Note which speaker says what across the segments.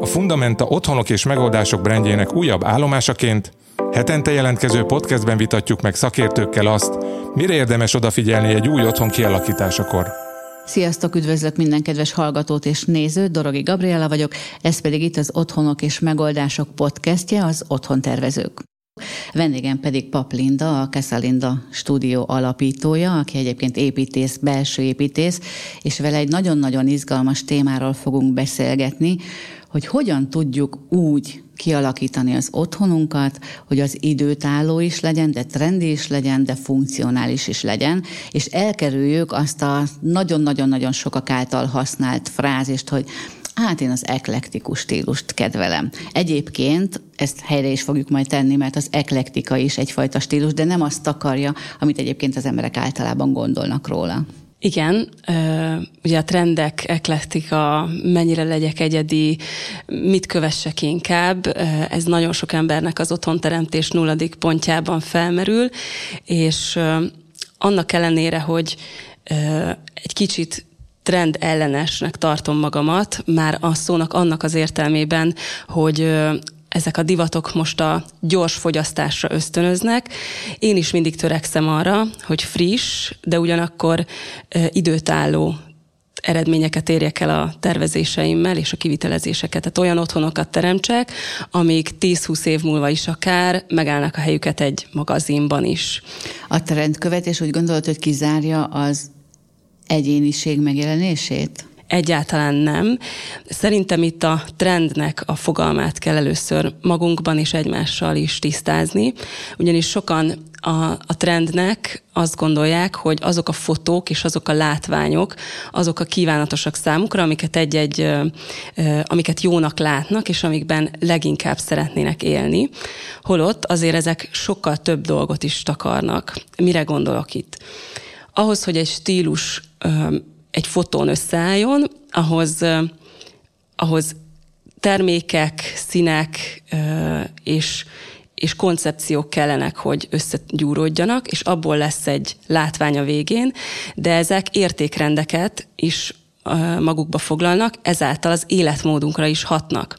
Speaker 1: A Fundamenta otthonok és megoldások brendjének újabb állomásaként hetente jelentkező podcastben vitatjuk meg szakértőkkel azt, mire érdemes odafigyelni egy új otthon kialakításakor.
Speaker 2: Sziasztok, üdvözlök minden kedves hallgatót és nézőt, Dorogi Gabriela vagyok, ez pedig itt az Otthonok és Megoldások podcastje, az Otthon Tervezők. Vendégem pedig Pap Linda, a Keszalinda stúdió alapítója, aki egyébként építész, belső építész, és vele egy nagyon-nagyon izgalmas témáról fogunk beszélgetni, hogy hogyan tudjuk úgy kialakítani az otthonunkat, hogy az időtálló is legyen, de trendi is legyen, de funkcionális is legyen, és elkerüljük azt a nagyon-nagyon-nagyon sokak által használt frázist, hogy Hát én az eklektikus stílust kedvelem. Egyébként ezt helyre is fogjuk majd tenni, mert az eklektika is egyfajta stílus, de nem azt takarja, amit egyébként az emberek általában gondolnak róla.
Speaker 3: Igen, ugye a trendek, eklektika, mennyire legyek egyedi, mit kövessek inkább, ez nagyon sok embernek az otthonteremtés nulladik pontjában felmerül, és annak ellenére, hogy egy kicsit trend ellenesnek tartom magamat, már a szónak annak az értelmében, hogy ezek a divatok most a gyors fogyasztásra ösztönöznek. Én is mindig törekszem arra, hogy friss, de ugyanakkor időtálló eredményeket érjek el a tervezéseimmel és a kivitelezéseket. Tehát olyan otthonokat teremtsek, amik 10-20 év múlva is akár megállnak a helyüket egy magazinban is.
Speaker 2: A trendkövetés úgy gondolod, hogy kizárja az egyéniség megjelenését?
Speaker 3: Egyáltalán nem. Szerintem itt a trendnek a fogalmát kell először magunkban és egymással is tisztázni, ugyanis sokan a, a trendnek azt gondolják, hogy azok a fotók és azok a látványok, azok a kívánatosak számukra, amiket egy-egy, amiket jónak látnak, és amikben leginkább szeretnének élni. Holott azért ezek sokkal több dolgot is takarnak. Mire gondolok itt? Ahhoz, hogy egy stílus egy fotón összeálljon, ahhoz, ahhoz termékek, színek és, és koncepciók kellenek, hogy összegyúródjanak, és abból lesz egy látvány a végén, de ezek értékrendeket is magukba foglalnak, ezáltal az életmódunkra is hatnak.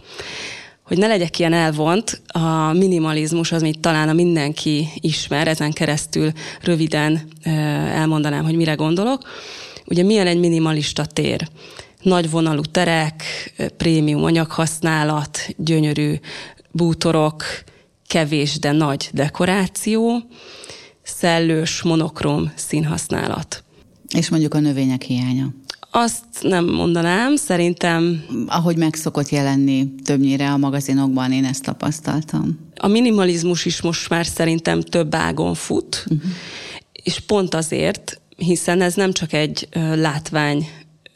Speaker 3: Hogy ne legyek ilyen elvont, a minimalizmus az, amit talán a mindenki ismer, ezen keresztül röviden elmondanám, hogy mire gondolok Ugye milyen egy minimalista tér? Nagy vonalú terek, prémium anyaghasználat, gyönyörű bútorok, kevés, de nagy dekoráció, szellős, monokrom színhasználat.
Speaker 2: És mondjuk a növények hiánya.
Speaker 3: Azt nem mondanám, szerintem...
Speaker 2: Ahogy meg szokott jelenni többnyire a magazinokban, én ezt tapasztaltam.
Speaker 3: A minimalizmus is most már szerintem több ágon fut, uh-huh. és pont azért, hiszen ez nem csak egy látvány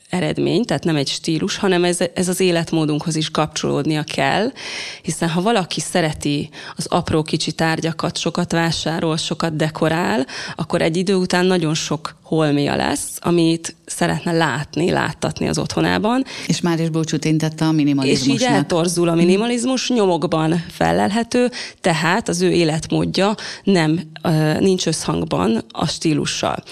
Speaker 3: eredmény, tehát nem egy stílus, hanem ez, ez az életmódunkhoz is kapcsolódnia kell, hiszen ha valaki szereti az apró kicsi tárgyakat, sokat vásárol, sokat dekorál, akkor egy idő után nagyon sok holmia lesz, amit szeretne látni, láttatni az otthonában.
Speaker 2: És már is búcsút intette a minimalizmusnak.
Speaker 3: És így eltorzul a minimalizmus, nyomokban felelhető, tehát az ő életmódja nem, nincs összhangban a stílussal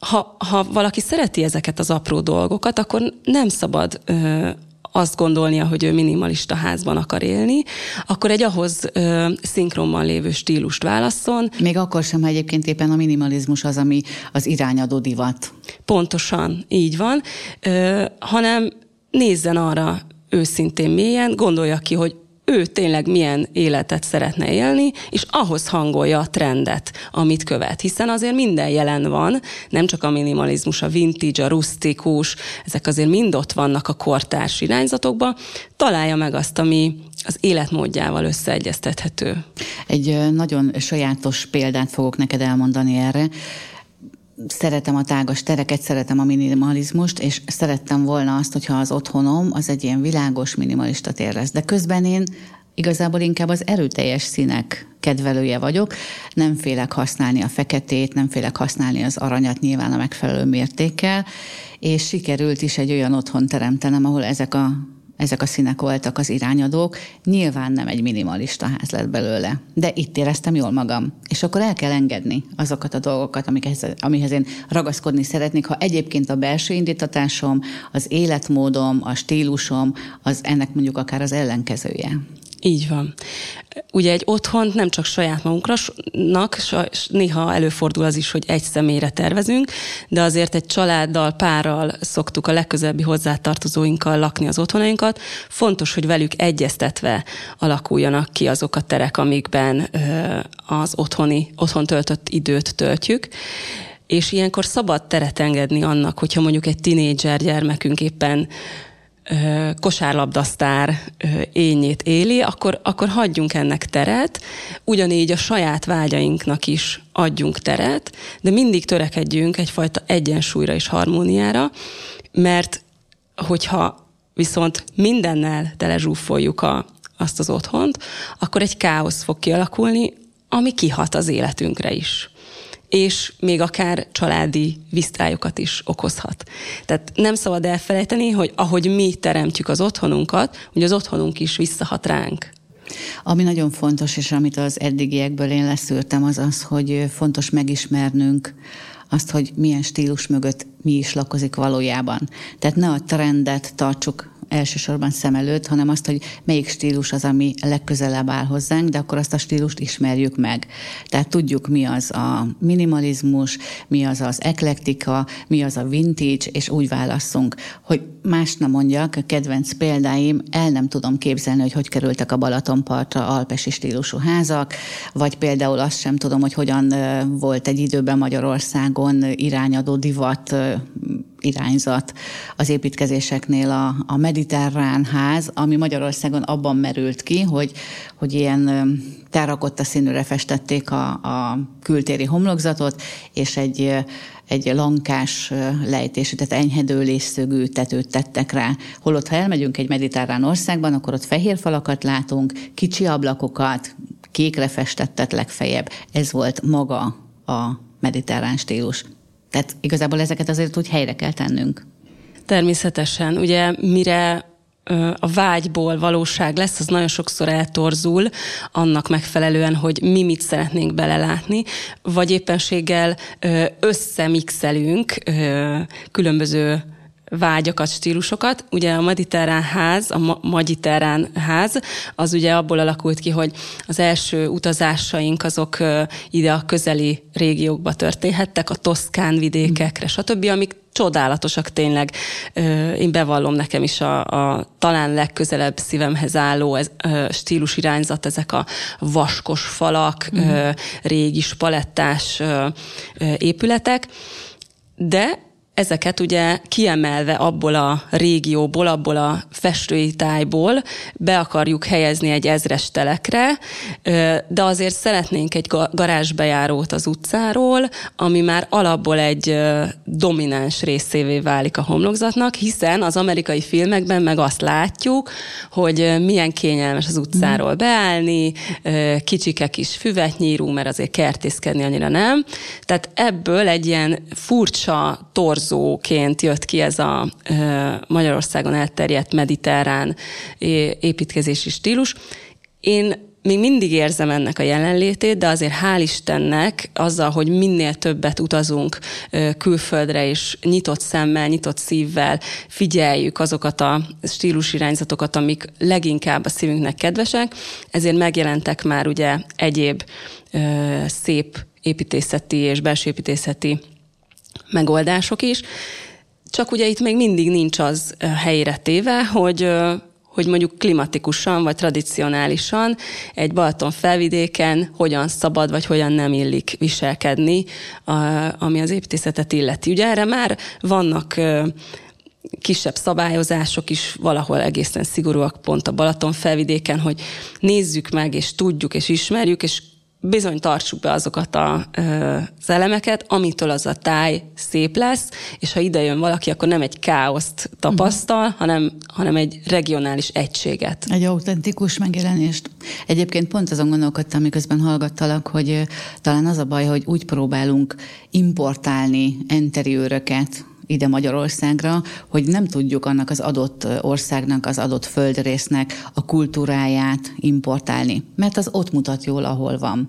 Speaker 3: ha, ha valaki szereti ezeket az apró dolgokat, akkor nem szabad ö, azt gondolnia, hogy ő minimalista házban akar élni, akkor egy ahhoz ö, szinkronban lévő stílust válasszon.
Speaker 2: Még akkor sem, ha egyébként éppen a minimalizmus az, ami az irányadó divat.
Speaker 3: Pontosan, így van, ö, hanem nézzen arra őszintén mélyen, gondolja ki, hogy ő tényleg milyen életet szeretne élni, és ahhoz hangolja a trendet, amit követ. Hiszen azért minden jelen van, nem csak a minimalizmus, a vintage, a rustikus, ezek azért mind ott vannak a kortárs irányzatokban, találja meg azt, ami az életmódjával összeegyeztethető.
Speaker 2: Egy nagyon sajátos példát fogok neked elmondani erre szeretem a tágas tereket, szeretem a minimalizmust, és szerettem volna azt, hogyha az otthonom az egy ilyen világos minimalista tér lesz. De közben én igazából inkább az erőteljes színek kedvelője vagyok. Nem félek használni a feketét, nem félek használni az aranyat nyilván a megfelelő mértékkel, és sikerült is egy olyan otthon teremtenem, ahol ezek a ezek a színek voltak az irányadók. Nyilván nem egy minimalista ház lett belőle, de itt éreztem jól magam. És akkor el kell engedni azokat a dolgokat, amikhez, amihez én ragaszkodni szeretnék, ha egyébként a belső indítatásom, az életmódom, a stílusom, az ennek mondjuk akár az ellenkezője.
Speaker 3: Így van. Ugye egy otthont nem csak saját magunkra, néha előfordul az is, hogy egy személyre tervezünk, de azért egy családdal, párral szoktuk a legközelebbi hozzátartozóinkkal lakni az otthonainkat. Fontos, hogy velük egyeztetve alakuljanak ki azok a terek, amikben az otthoni, otthon töltött időt töltjük és ilyenkor szabad teret engedni annak, hogyha mondjuk egy tinédzser gyermekünk éppen kosárlabdasztár ényét éli, akkor, akkor hagyjunk ennek teret, ugyanígy a saját vágyainknak is adjunk teret, de mindig törekedjünk egyfajta egyensúlyra és harmóniára, mert hogyha viszont mindennel telezsúfoljuk a, azt az otthont, akkor egy káosz fog kialakulni, ami kihat az életünkre is és még akár családi visztályokat is okozhat. Tehát nem szabad elfelejteni, hogy ahogy mi teremtjük az otthonunkat, hogy az otthonunk is visszahat ránk.
Speaker 2: Ami nagyon fontos, és amit az eddigiekből én leszűrtem, az az, hogy fontos megismernünk azt, hogy milyen stílus mögött mi is lakozik valójában. Tehát ne a trendet tartsuk elsősorban szem előtt, hanem azt, hogy melyik stílus az, ami legközelebb áll hozzánk, de akkor azt a stílust ismerjük meg. Tehát tudjuk, mi az a minimalizmus, mi az az eklektika, mi az a vintage, és úgy válasszunk, hogy más nem mondjak, a kedvenc példáim, el nem tudom képzelni, hogy hogy kerültek a Balatonpartra alpesi stílusú házak, vagy például azt sem tudom, hogy hogyan volt egy időben Magyarországon irányadó divat irányzat az építkezéseknél a, a mediterrán ház, ami Magyarországon abban merült ki, hogy, hogy ilyen terrakotta színűre festették a, a kültéri homlokzatot, és egy egy lankás lejtésű, tehát enyhedőlésszögű tetőt tettek rá. Holott, ha elmegyünk egy mediterrán országban, akkor ott fehér falakat látunk, kicsi ablakokat, kékre festettet legfeljebb. Ez volt maga a mediterrán stílus. Tehát igazából ezeket azért úgy helyre kell tennünk.
Speaker 3: Természetesen. Ugye mire a vágyból valóság lesz, az nagyon sokszor eltorzul annak megfelelően, hogy mi mit szeretnénk belelátni, vagy éppenséggel összemixelünk különböző vágyakat, stílusokat. Ugye a mediterrán ház, a ma- ház, az ugye abból alakult ki, hogy az első utazásaink azok ide a közeli régiókba történhettek, a Toszkán vidékekre, stb., amik csodálatosak tényleg. Én bevallom nekem is a, a talán legközelebb szívemhez álló ez, stílus irányzat, ezek a vaskos falak, mm. régi spalettás épületek, de ezeket ugye kiemelve abból a régióból, abból a festői tájból be akarjuk helyezni egy ezres telekre, de azért szeretnénk egy garázsbejárót az utcáról, ami már alapból egy domináns részévé válik a homlokzatnak, hiszen az amerikai filmekben meg azt látjuk, hogy milyen kényelmes az utcáról beállni, kicsike kis füvet nyírunk, mert azért kertészkedni annyira nem. Tehát ebből egy ilyen furcsa, torz változóként jött ki ez a Magyarországon elterjedt mediterrán építkezési stílus. Én még mindig érzem ennek a jelenlétét, de azért hál' Istennek azzal, hogy minél többet utazunk külföldre, és nyitott szemmel, nyitott szívvel figyeljük azokat a stílusirányzatokat, amik leginkább a szívünknek kedvesek, ezért megjelentek már ugye egyéb szép építészeti és belső építészeti megoldások is, csak ugye itt még mindig nincs az helyére téve, hogy hogy mondjuk klimatikusan vagy tradicionálisan egy Balaton felvidéken hogyan szabad vagy hogyan nem illik viselkedni, ami az építészetet illeti. Ugye erre már vannak kisebb szabályozások is valahol egészen szigorúak pont a Balaton felvidéken, hogy nézzük meg, és tudjuk, és ismerjük, és bizony tartsuk be azokat a, az elemeket, amitől az a táj szép lesz, és ha ide jön valaki, akkor nem egy káoszt tapasztal, uh-huh. hanem, hanem egy regionális egységet.
Speaker 2: Egy autentikus megjelenést. Egyébként pont azon gondolkodtam, miközben hallgattalak, hogy talán az a baj, hogy úgy próbálunk importálni enteriőröket ide Magyarországra, hogy nem tudjuk annak az adott országnak, az adott földrésznek a kultúráját importálni, mert az ott mutat jól, ahol van.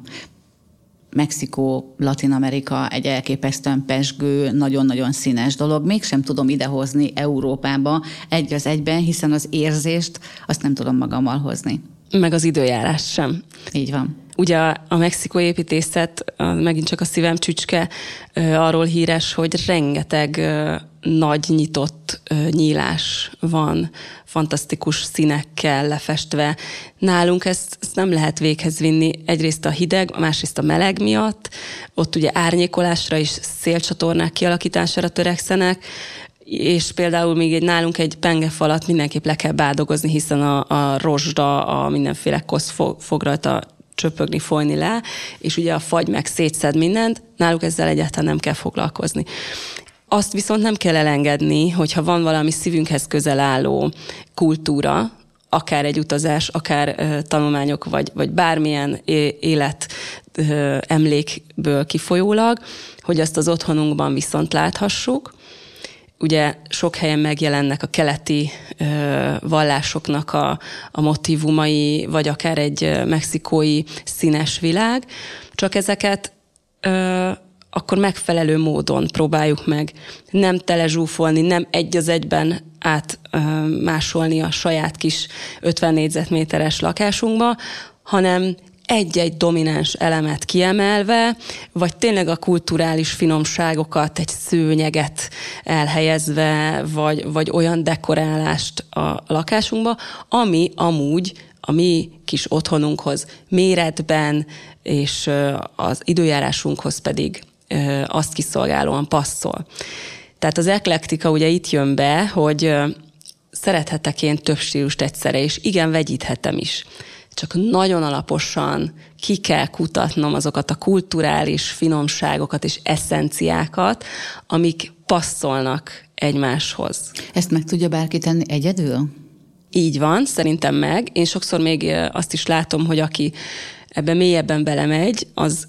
Speaker 2: Mexikó, Latin Amerika egy elképesztően pesgő, nagyon-nagyon színes dolog. Mégsem tudom idehozni Európába egy az egyben, hiszen az érzést azt nem tudom magammal hozni.
Speaker 3: Meg az időjárás sem.
Speaker 2: Így van.
Speaker 3: Ugye a mexikói építészet, megint csak a szívem csücske, arról híres, hogy rengeteg nagy nyitott nyílás van, fantasztikus színekkel lefestve. Nálunk ezt, ezt nem lehet véghez vinni, egyrészt a hideg, másrészt a meleg miatt, ott ugye árnyékolásra és szélcsatornák kialakítására törekszenek, és például még egy nálunk egy pengefalat mindenképp le kell bádogozni, hiszen a, a rozsda, a mindenféle kosz fog, fog rajta csöpögni, folyni le, és ugye a fagy meg szétszed mindent, náluk ezzel egyáltalán nem kell foglalkozni. Azt viszont nem kell elengedni, hogyha van valami szívünkhez közel álló kultúra, akár egy utazás, akár ö, tanulmányok, vagy, vagy bármilyen élet emlékből kifolyólag, hogy azt az otthonunkban viszont láthassuk, ugye sok helyen megjelennek a keleti ö, vallásoknak a, a motivumai, vagy akár egy mexikói színes világ, csak ezeket ö, akkor megfelelő módon próbáljuk meg nem telezsúfolni, nem egy az egyben átmásolni a saját kis 50 négyzetméteres lakásunkba, hanem egy-egy domináns elemet kiemelve, vagy tényleg a kulturális finomságokat, egy szőnyeget elhelyezve, vagy, vagy olyan dekorálást a lakásunkba, ami amúgy a mi kis otthonunkhoz méretben, és az időjárásunkhoz pedig azt kiszolgálóan passzol. Tehát az eklektika ugye itt jön be, hogy szerethetek én több stílust egyszerre, és igen, vegyíthetem is csak nagyon alaposan ki kell kutatnom azokat a kulturális finomságokat és eszenciákat, amik passzolnak egymáshoz.
Speaker 2: Ezt meg tudja bárki tenni egyedül?
Speaker 3: Így van, szerintem meg. Én sokszor még azt is látom, hogy aki ebbe mélyebben belemegy, az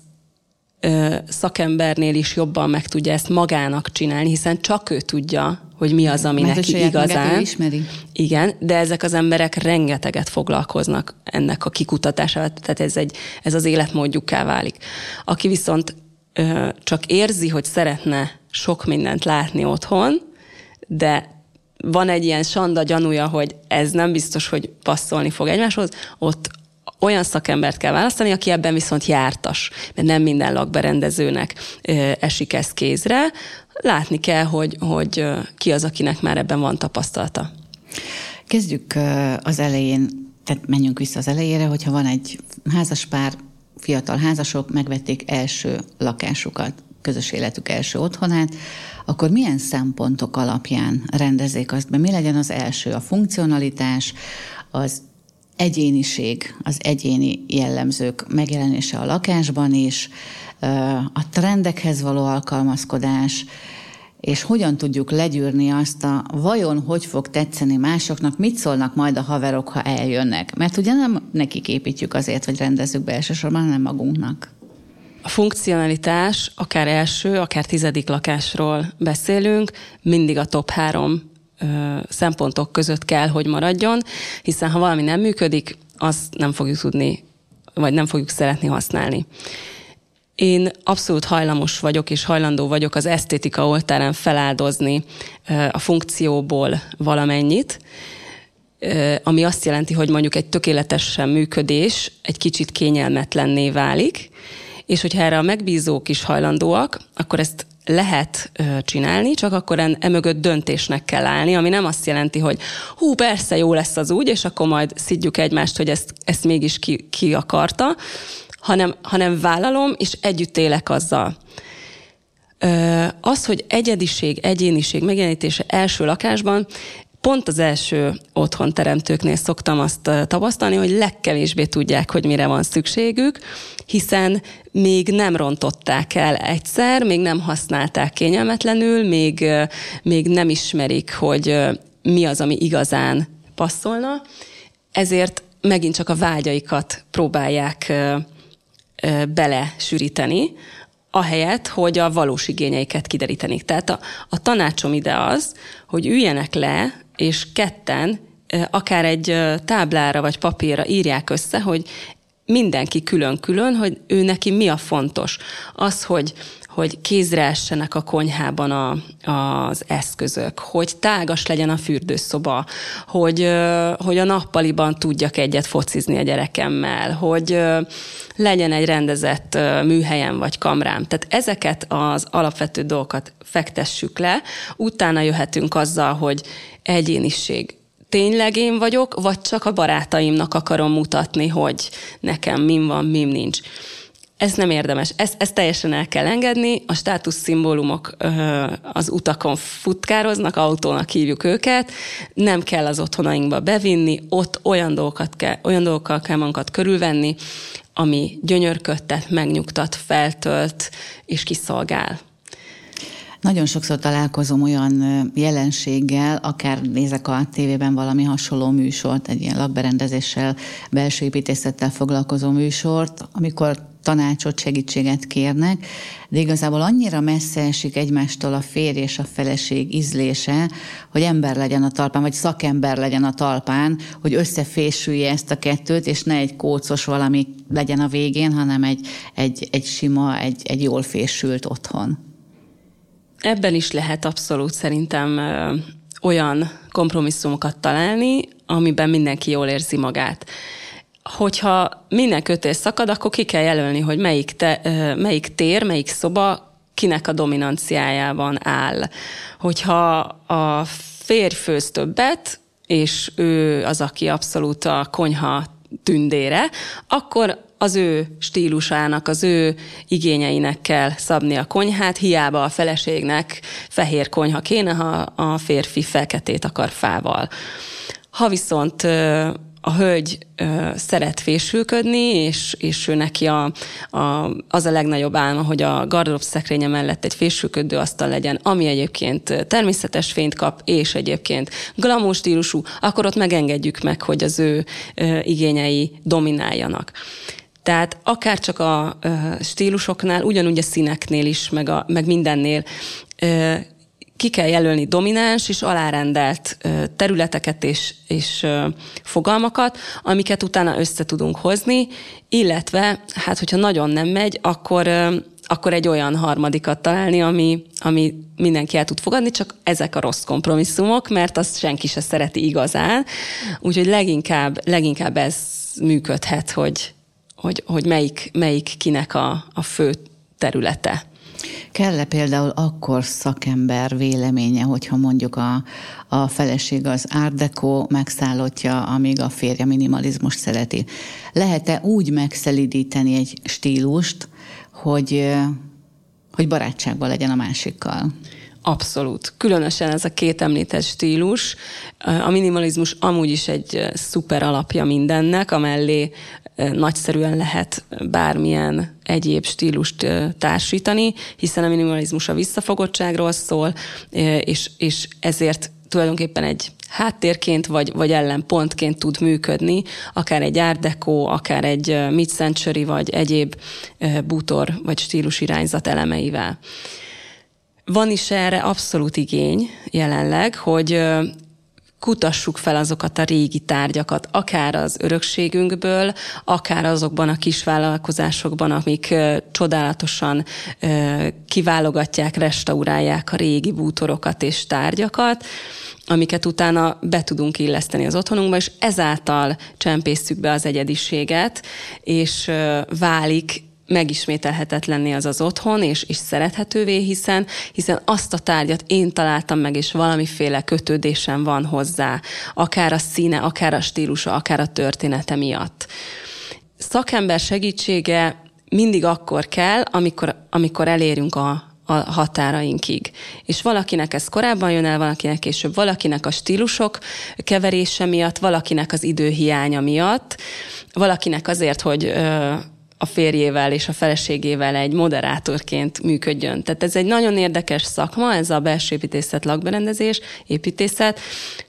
Speaker 3: szakembernél is jobban meg tudja ezt magának csinálni, hiszen csak ő tudja, hogy mi az, ami Mert neki igazán.
Speaker 2: ismeri.
Speaker 3: Igen, de ezek az emberek rengeteget foglalkoznak ennek a kikutatásával, tehát ez, egy, ez az életmódjukká válik. Aki viszont ö, csak érzi, hogy szeretne sok mindent látni otthon, de van egy ilyen sanda gyanúja, hogy ez nem biztos, hogy passzolni fog egymáshoz, ott olyan szakembert kell választani, aki ebben viszont jártas, mert nem minden lakberendezőnek esik ez kézre. Látni kell, hogy, hogy ki az, akinek már ebben van tapasztalata.
Speaker 2: Kezdjük az elején, tehát menjünk vissza az elejére, hogyha van egy házaspár, fiatal házasok, megvették első lakásukat, közös életük első otthonát, akkor milyen szempontok alapján rendezzék azt be? Mi legyen az első? A funkcionalitás, az egyéniség, az egyéni jellemzők megjelenése a lakásban is, a trendekhez való alkalmazkodás, és hogyan tudjuk legyűrni azt a vajon hogy fog tetszeni másoknak, mit szólnak majd a haverok, ha eljönnek. Mert ugye nem nekik építjük azért, hogy rendezzük be elsősorban, hanem magunknak.
Speaker 3: A funkcionalitás, akár első, akár tizedik lakásról beszélünk, mindig a top három szempontok között kell, hogy maradjon, hiszen ha valami nem működik, azt nem fogjuk tudni, vagy nem fogjuk szeretni használni. Én abszolút hajlamos vagyok, és hajlandó vagyok az esztétika oltárán feláldozni a funkcióból valamennyit, ami azt jelenti, hogy mondjuk egy tökéletesen működés egy kicsit kényelmetlenné válik, és hogyha erre a megbízók is hajlandóak, akkor ezt lehet csinálni, csak akkor emögött döntésnek kell állni, ami nem azt jelenti, hogy hú, persze jó lesz az úgy, és akkor majd szidjuk egymást, hogy ezt, ezt mégis ki, ki akarta, hanem, hanem vállalom, és együtt élek azzal. Az, hogy egyediség, egyéniség megjelenítése első lakásban, pont az első otthon teremtőknél szoktam azt tapasztalni, hogy legkevésbé tudják, hogy mire van szükségük, hiszen még nem rontották el egyszer, még nem használták kényelmetlenül, még, még nem ismerik, hogy mi az, ami igazán passzolna, ezért megint csak a vágyaikat próbálják belesűríteni, ahelyett, hogy a valós igényeiket kiderítenék. Tehát a, a tanácsom ide az, hogy üljenek le, és ketten akár egy táblára vagy papírra írják össze, hogy mindenki külön-külön, hogy ő neki mi a fontos. Az, hogy hogy kézre essenek a konyhában a, az eszközök, hogy tágas legyen a fürdőszoba, hogy, hogy a nappaliban tudjak egyet focizni a gyerekemmel, hogy legyen egy rendezett műhelyem vagy kamrám. Tehát ezeket az alapvető dolgokat fektessük le, utána jöhetünk azzal, hogy egyéniség, tényleg én vagyok, vagy csak a barátaimnak akarom mutatni, hogy nekem min van, mim nincs. Ez nem érdemes. Ezt, ezt teljesen el kell engedni. A státuszszimbólumok az utakon futkároznak, autónak hívjuk őket. Nem kell az otthonainkba bevinni, ott olyan, dolgokat kell, olyan dolgokkal kell magunkat körülvenni, ami gyönyörködtet, megnyugtat, feltölt és kiszolgál.
Speaker 2: Nagyon sokszor találkozom olyan jelenséggel, akár nézek a tévében valami hasonló műsort, egy ilyen lakberendezéssel, belső építészettel foglalkozó műsort, amikor tanácsot, segítséget kérnek, de igazából annyira messze esik egymástól a férj és a feleség ízlése, hogy ember legyen a talpán, vagy szakember legyen a talpán, hogy összefésülje ezt a kettőt, és ne egy kócos valami legyen a végén, hanem egy, egy, egy sima, egy, egy jól fésült otthon.
Speaker 3: Ebben is lehet abszolút szerintem olyan kompromisszumokat találni, amiben mindenki jól érzi magát. Hogyha minden kötés szakad, akkor ki kell jelölni, hogy melyik, te, melyik tér, melyik szoba kinek a dominanciájában áll. Hogyha a férj főz többet, és ő az, aki abszolút a konyha tündére, akkor az ő stílusának, az ő igényeinek kell szabni a konyhát, hiába a feleségnek fehér konyha kéne, ha a férfi feketét akar fával. Ha viszont a hölgy szeret fésülködni, és, és ő neki a, a, az a legnagyobb álma, hogy a garderob szekrénye mellett egy fésülködő asztal legyen, ami egyébként természetes fényt kap, és egyébként glamour stílusú, akkor ott megengedjük meg, hogy az ő igényei domináljanak. Tehát akár csak a stílusoknál, ugyanúgy a színeknél is, meg, a, meg mindennél ki kell jelölni domináns és alárendelt területeket és, és fogalmakat, amiket utána össze tudunk hozni, illetve, hát hogyha nagyon nem megy, akkor akkor egy olyan harmadikat találni, ami, ami mindenki el tud fogadni, csak ezek a rossz kompromisszumok, mert azt senki se szereti igazán. Úgyhogy leginkább, leginkább ez működhet, hogy, hogy, hogy melyik, melyik kinek a, a fő területe.
Speaker 2: Kell-e például akkor szakember véleménye, hogyha mondjuk a, a feleség az Deco megszállottja, amíg a férje minimalizmus szereti? Lehet-e úgy megszelidíteni egy stílust, hogy, hogy barátságban legyen a másikkal?
Speaker 3: Abszolút. Különösen ez a két említett stílus. A minimalizmus amúgy is egy szuper alapja mindennek, amellé nagyszerűen lehet bármilyen egyéb stílust társítani, hiszen a minimalizmus a visszafogottságról szól, és, és ezért tulajdonképpen egy háttérként vagy, vagy ellenpontként tud működni, akár egy deco, akár egy mid-century, vagy egyéb bútor vagy stílus irányzat elemeivel. Van is erre abszolút igény jelenleg, hogy kutassuk fel azokat a régi tárgyakat, akár az örökségünkből, akár azokban a kisvállalkozásokban, amik csodálatosan kiválogatják, restaurálják a régi bútorokat és tárgyakat, amiket utána be tudunk illeszteni az otthonunkba, és ezáltal csempészük be az egyediséget, és válik megismételhetetlenné az az otthon, és, és szerethetővé, hiszen, hiszen azt a tárgyat én találtam meg, és valamiféle kötődésem van hozzá, akár a színe, akár a stílusa, akár a története miatt. Szakember segítsége mindig akkor kell, amikor, amikor elérünk a, a határainkig. És valakinek ez korábban jön el, valakinek később, valakinek a stílusok keverése miatt, valakinek az időhiánya miatt, valakinek azért, hogy a férjével és a feleségével egy moderátorként működjön. Tehát ez egy nagyon érdekes szakma, ez a belső építészet, lakberendezés, építészet.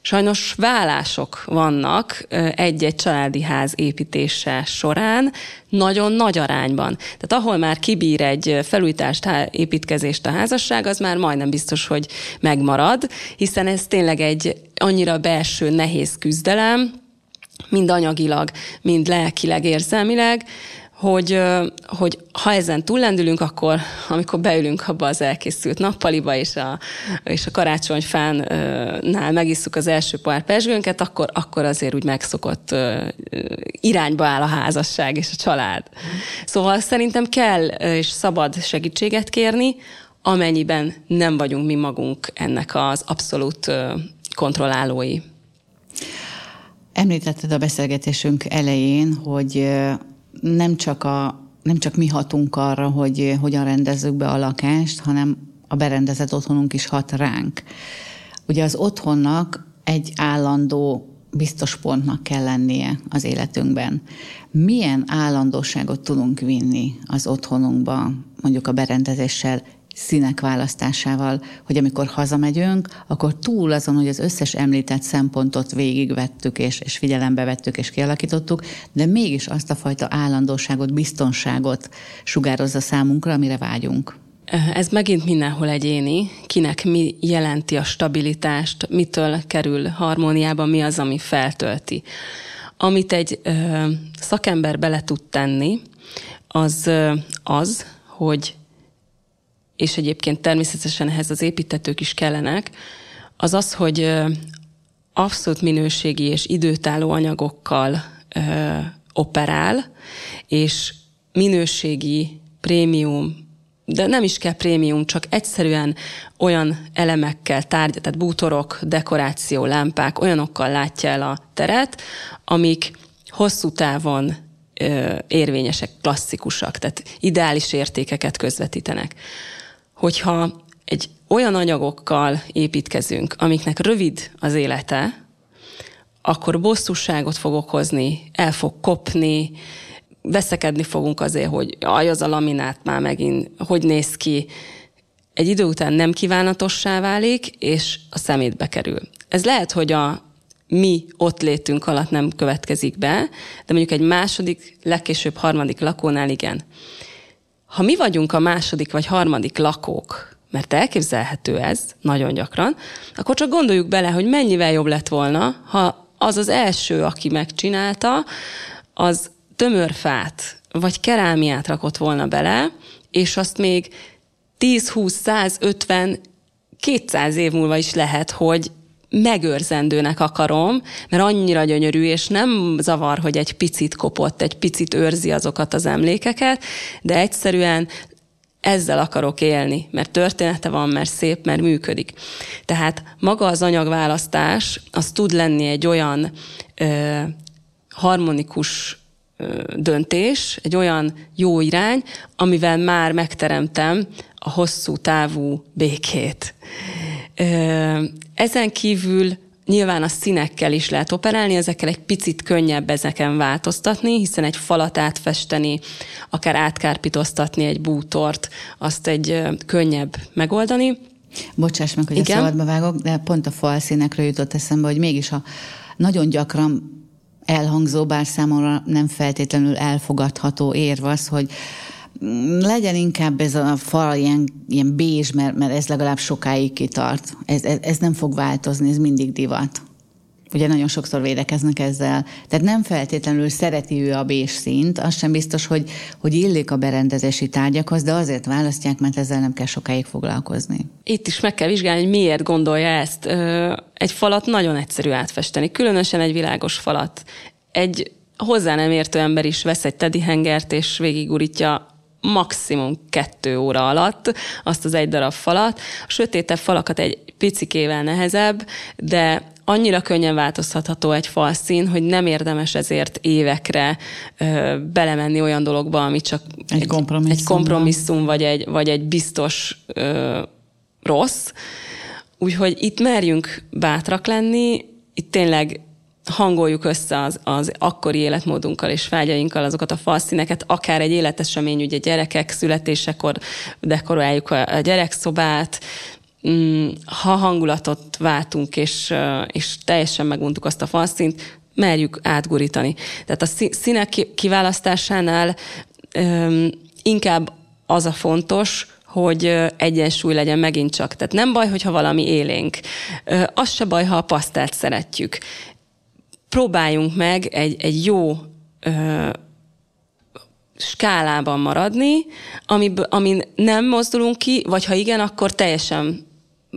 Speaker 3: Sajnos vállások vannak egy-egy családi ház építése során, nagyon nagy arányban. Tehát ahol már kibír egy felújítást, építkezést a házasság, az már majdnem biztos, hogy megmarad, hiszen ez tényleg egy annyira belső nehéz küzdelem, mind anyagilag, mind lelkileg, érzelmileg, hogy, hogy ha ezen túllendülünk, akkor amikor beülünk abba az elkészült nappaliba, és a, és a karácsonyfánnál megisszuk az első pár pesgőnket, akkor, akkor azért úgy megszokott irányba áll a házasság és a család. Szóval szerintem kell és szabad segítséget kérni, amennyiben nem vagyunk mi magunk ennek az abszolút kontrollálói.
Speaker 2: Említetted a beszélgetésünk elején, hogy nem csak, a, nem csak mi hatunk arra, hogy hogyan rendezzük be a lakást, hanem a berendezett otthonunk is hat ránk. Ugye az otthonnak egy állandó biztos pontnak kell lennie az életünkben. Milyen állandóságot tudunk vinni az otthonunkba, mondjuk a berendezéssel színek választásával, hogy amikor hazamegyünk, akkor túl azon, hogy az összes említett szempontot végigvettük, és, és figyelembe vettük, és kialakítottuk, de mégis azt a fajta állandóságot, biztonságot sugározza számunkra, amire vágyunk.
Speaker 3: Ez megint mindenhol egyéni, kinek mi jelenti a stabilitást, mitől kerül harmóniába, mi az, ami feltölti. Amit egy ö, szakember bele tud tenni, az ö, az, hogy és egyébként természetesen ehhez az építetők is kellenek, az az, hogy abszolút minőségi és időtálló anyagokkal ö, operál, és minőségi prémium, de nem is kell prémium, csak egyszerűen olyan elemekkel, tárgy, tehát bútorok, dekoráció, lámpák, olyanokkal látja el a teret, amik hosszú távon ö, érvényesek, klasszikusak, tehát ideális értékeket közvetítenek hogyha egy olyan anyagokkal építkezünk, amiknek rövid az élete, akkor bosszúságot fog okozni, el fog kopni, veszekedni fogunk azért, hogy aj, az a laminát már megint, hogy néz ki. Egy idő után nem kívánatossá válik, és a szemétbe kerül. Ez lehet, hogy a mi ott létünk alatt nem következik be, de mondjuk egy második, legkésőbb harmadik lakónál igen. Ha mi vagyunk a második vagy harmadik lakók, mert elképzelhető ez nagyon gyakran, akkor csak gondoljuk bele, hogy mennyivel jobb lett volna, ha az az első, aki megcsinálta, az tömörfát vagy kerámiát rakott volna bele, és azt még 10, 20, 100, 50, 200 év múlva is lehet, hogy megőrzendőnek akarom, mert annyira gyönyörű, és nem zavar, hogy egy picit kopott, egy picit őrzi azokat az emlékeket, de egyszerűen ezzel akarok élni, mert története van, mert szép, mert működik. Tehát maga az anyagválasztás, az tud lenni egy olyan ö, harmonikus döntés, egy olyan jó irány, amivel már megteremtem a hosszú távú békét. Ezen kívül Nyilván a színekkel is lehet operálni, ezekkel egy picit könnyebb ezeken változtatni, hiszen egy falat átfesteni, akár átkárpitoztatni egy bútort, azt egy könnyebb megoldani.
Speaker 2: Bocsáss meg, hogy Igen? a szabadba vágok, de pont a falszínekről jutott eszembe, hogy mégis a nagyon gyakran elhangzó, bár számomra nem feltétlenül elfogadható érv az, hogy legyen inkább ez a fal ilyen, ilyen bézs, mert, mert ez legalább sokáig kitart. Ez, ez, ez nem fog változni, ez mindig divat. Ugye nagyon sokszor védekeznek ezzel. Tehát nem feltétlenül szereti ő a bés színt, az sem biztos, hogy, hogy illik a berendezési tárgyakhoz, de azért választják, mert ezzel nem kell sokáig foglalkozni.
Speaker 3: Itt is meg kell vizsgálni, hogy miért gondolja ezt. Egy falat nagyon egyszerű átfesteni, különösen egy világos falat. Egy hozzá nem értő ember is vesz egy teddy hengert, és végigurítja maximum kettő óra alatt azt az egy darab falat. A sötétebb falakat egy picikével nehezebb, de annyira könnyen változhatható egy falszín, hogy nem érdemes ezért évekre ö, belemenni olyan dologba, ami csak
Speaker 2: egy, egy kompromisszum,
Speaker 3: egy kompromisszum vagy, egy, vagy egy biztos ö, rossz. Úgyhogy itt merjünk bátrak lenni, itt tényleg hangoljuk össze az, az akkori életmódunkkal és vágyainkkal azokat a falszíneket, akár egy életesemény, ugye gyerekek születésekor dekoráljuk a, gyerekszobát, mm, ha hangulatot váltunk, és, és teljesen meguntuk azt a falszínt, merjük átgurítani. Tehát a színek kiválasztásánál inkább az a fontos, hogy egyensúly legyen megint csak. Tehát nem baj, hogyha valami élénk. Az se baj, ha a pasztelt szeretjük. Próbáljunk meg egy, egy jó ö, skálában maradni, ami, amin nem mozdulunk ki, vagy ha igen, akkor teljesen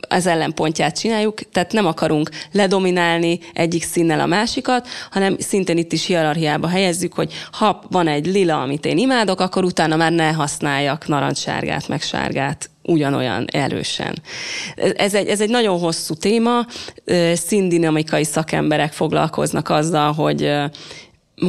Speaker 3: az ellenpontját csináljuk, tehát nem akarunk ledominálni egyik színnel a másikat, hanem szintén itt is hierarchiába helyezzük, hogy ha van egy lila, amit én imádok, akkor utána már ne használjak narancssárgát, meg sárgát ugyanolyan erősen. Ez egy, ez egy nagyon hosszú téma, színdinamikai szakemberek foglalkoznak azzal, hogy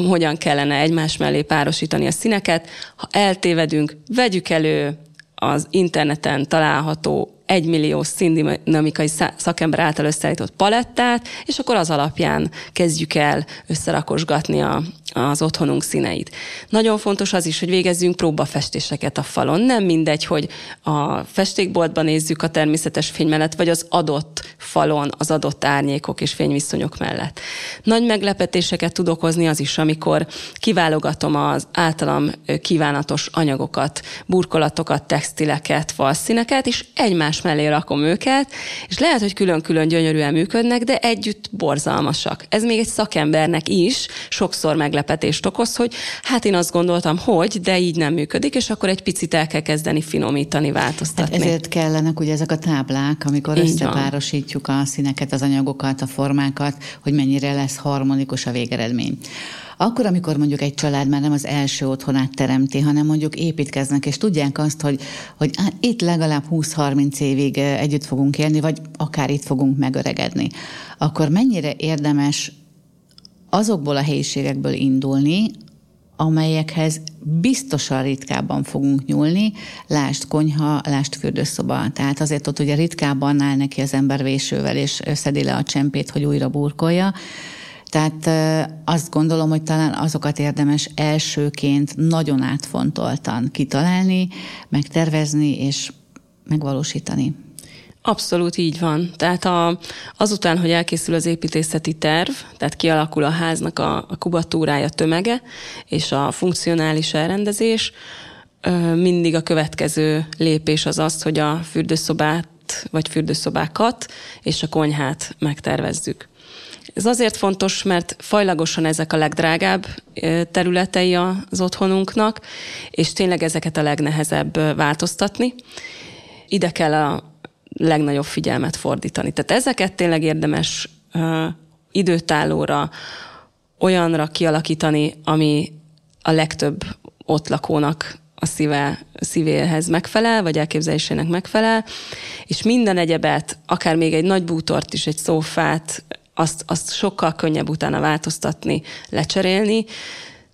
Speaker 3: hogyan kellene egymás mellé párosítani a színeket. Ha eltévedünk, vegyük elő az interneten található egymillió színdinamikai szakember által összeállított palettát, és akkor az alapján kezdjük el összerakosgatni a, az otthonunk színeit. Nagyon fontos az is, hogy végezzünk próbafestéseket a falon. Nem mindegy, hogy a festékboltban nézzük a természetes fény mellett, vagy az adott falon, az adott árnyékok és fényviszonyok mellett. Nagy meglepetéseket tud okozni az is, amikor kiválogatom az általam kívánatos anyagokat, burkolatokat, textileket, falszíneket, és egymás mellé rakom őket, és lehet, hogy külön-külön gyönyörűen működnek, de együtt borzalmasak. Ez még egy szakembernek is sokszor meglepet meglepetést okoz, hogy hát én azt gondoltam, hogy, de így nem működik, és akkor egy picit el kell kezdeni finomítani, változtatni.
Speaker 2: Hát ezért kellenek ugye ezek a táblák, amikor így összepárosítjuk van. a színeket, az anyagokat, a formákat, hogy mennyire lesz harmonikus a végeredmény. Akkor, amikor mondjuk egy család már nem az első otthonát teremti, hanem mondjuk építkeznek, és tudják azt, hogy, hogy itt legalább 20-30 évig együtt fogunk élni, vagy akár itt fogunk megöregedni, akkor mennyire érdemes azokból a helyiségekből indulni, amelyekhez biztosan ritkábban fogunk nyúlni, lást konyha, lást fürdőszoba. Tehát azért ott ugye ritkábban áll neki az ember vésővel, és szedi le a csempét, hogy újra burkolja. Tehát azt gondolom, hogy talán azokat érdemes elsőként nagyon átfontoltan kitalálni, megtervezni és megvalósítani.
Speaker 3: Abszolút így van. Tehát a, azután, hogy elkészül az építészeti terv, tehát kialakul a háznak a, a kubatúrája tömege és a funkcionális elrendezés, mindig a következő lépés az az, hogy a fürdőszobát vagy fürdőszobákat és a konyhát megtervezzük. Ez azért fontos, mert fajlagosan ezek a legdrágább területei az otthonunknak, és tényleg ezeket a legnehezebb változtatni. Ide kell a legnagyobb figyelmet fordítani. Tehát ezeket tényleg érdemes időtállóra, olyanra kialakítani, ami a legtöbb ott lakónak a szíve, szívéhez megfelel, vagy elképzelésének megfelel, és minden egyebet, akár még egy nagy bútort is, egy szófát, azt, azt sokkal könnyebb utána változtatni, lecserélni,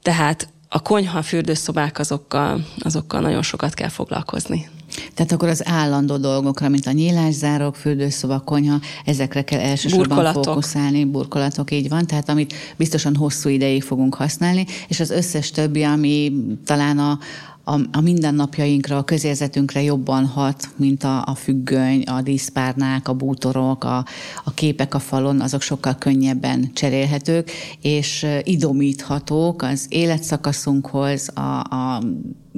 Speaker 3: tehát a konyha, a fürdőszobák azokkal, azokkal nagyon sokat kell foglalkozni.
Speaker 2: Tehát akkor az állandó dolgokra, mint a nyílászárók, fürdőszoba, konyha, ezekre kell elsősorban burkolatok. fókuszálni, burkolatok, így van, tehát amit biztosan hosszú ideig fogunk használni, és az összes többi, ami talán a, a, a mindennapjainkra, a közérzetünkre jobban hat, mint a, a függöny, a díszpárnák, a bútorok, a, a képek a falon, azok sokkal könnyebben cserélhetők, és idomíthatók az életszakaszunkhoz, a, a,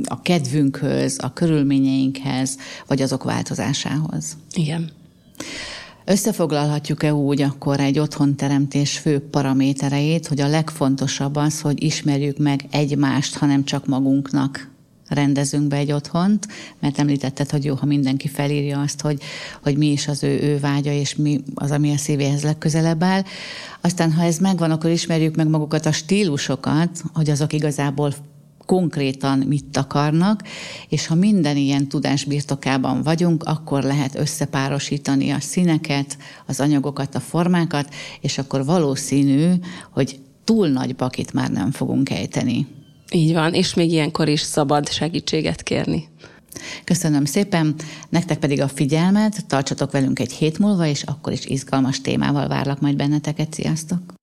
Speaker 2: a kedvünkhöz, a körülményeinkhez, vagy azok változásához.
Speaker 3: Igen.
Speaker 2: Összefoglalhatjuk-e úgy akkor egy otthonteremtés fő paramétereit, hogy a legfontosabb az, hogy ismerjük meg egymást, hanem csak magunknak rendezünk be egy otthont, mert említetted, hogy jó, ha mindenki felírja azt, hogy, hogy mi is az ő, ő vágya, és mi az, ami a szívéhez legközelebb áll. Aztán, ha ez megvan, akkor ismerjük meg magukat a stílusokat, hogy azok igazából konkrétan mit akarnak, és ha minden ilyen tudás birtokában vagyunk, akkor lehet összepárosítani a színeket, az anyagokat, a formákat, és akkor valószínű, hogy túl nagy bakit már nem fogunk ejteni.
Speaker 3: Így van, és még ilyenkor is szabad segítséget kérni.
Speaker 2: Köszönöm szépen, nektek pedig a figyelmet, tartsatok velünk egy hét múlva, és akkor is izgalmas témával várlak majd benneteket. Sziasztok!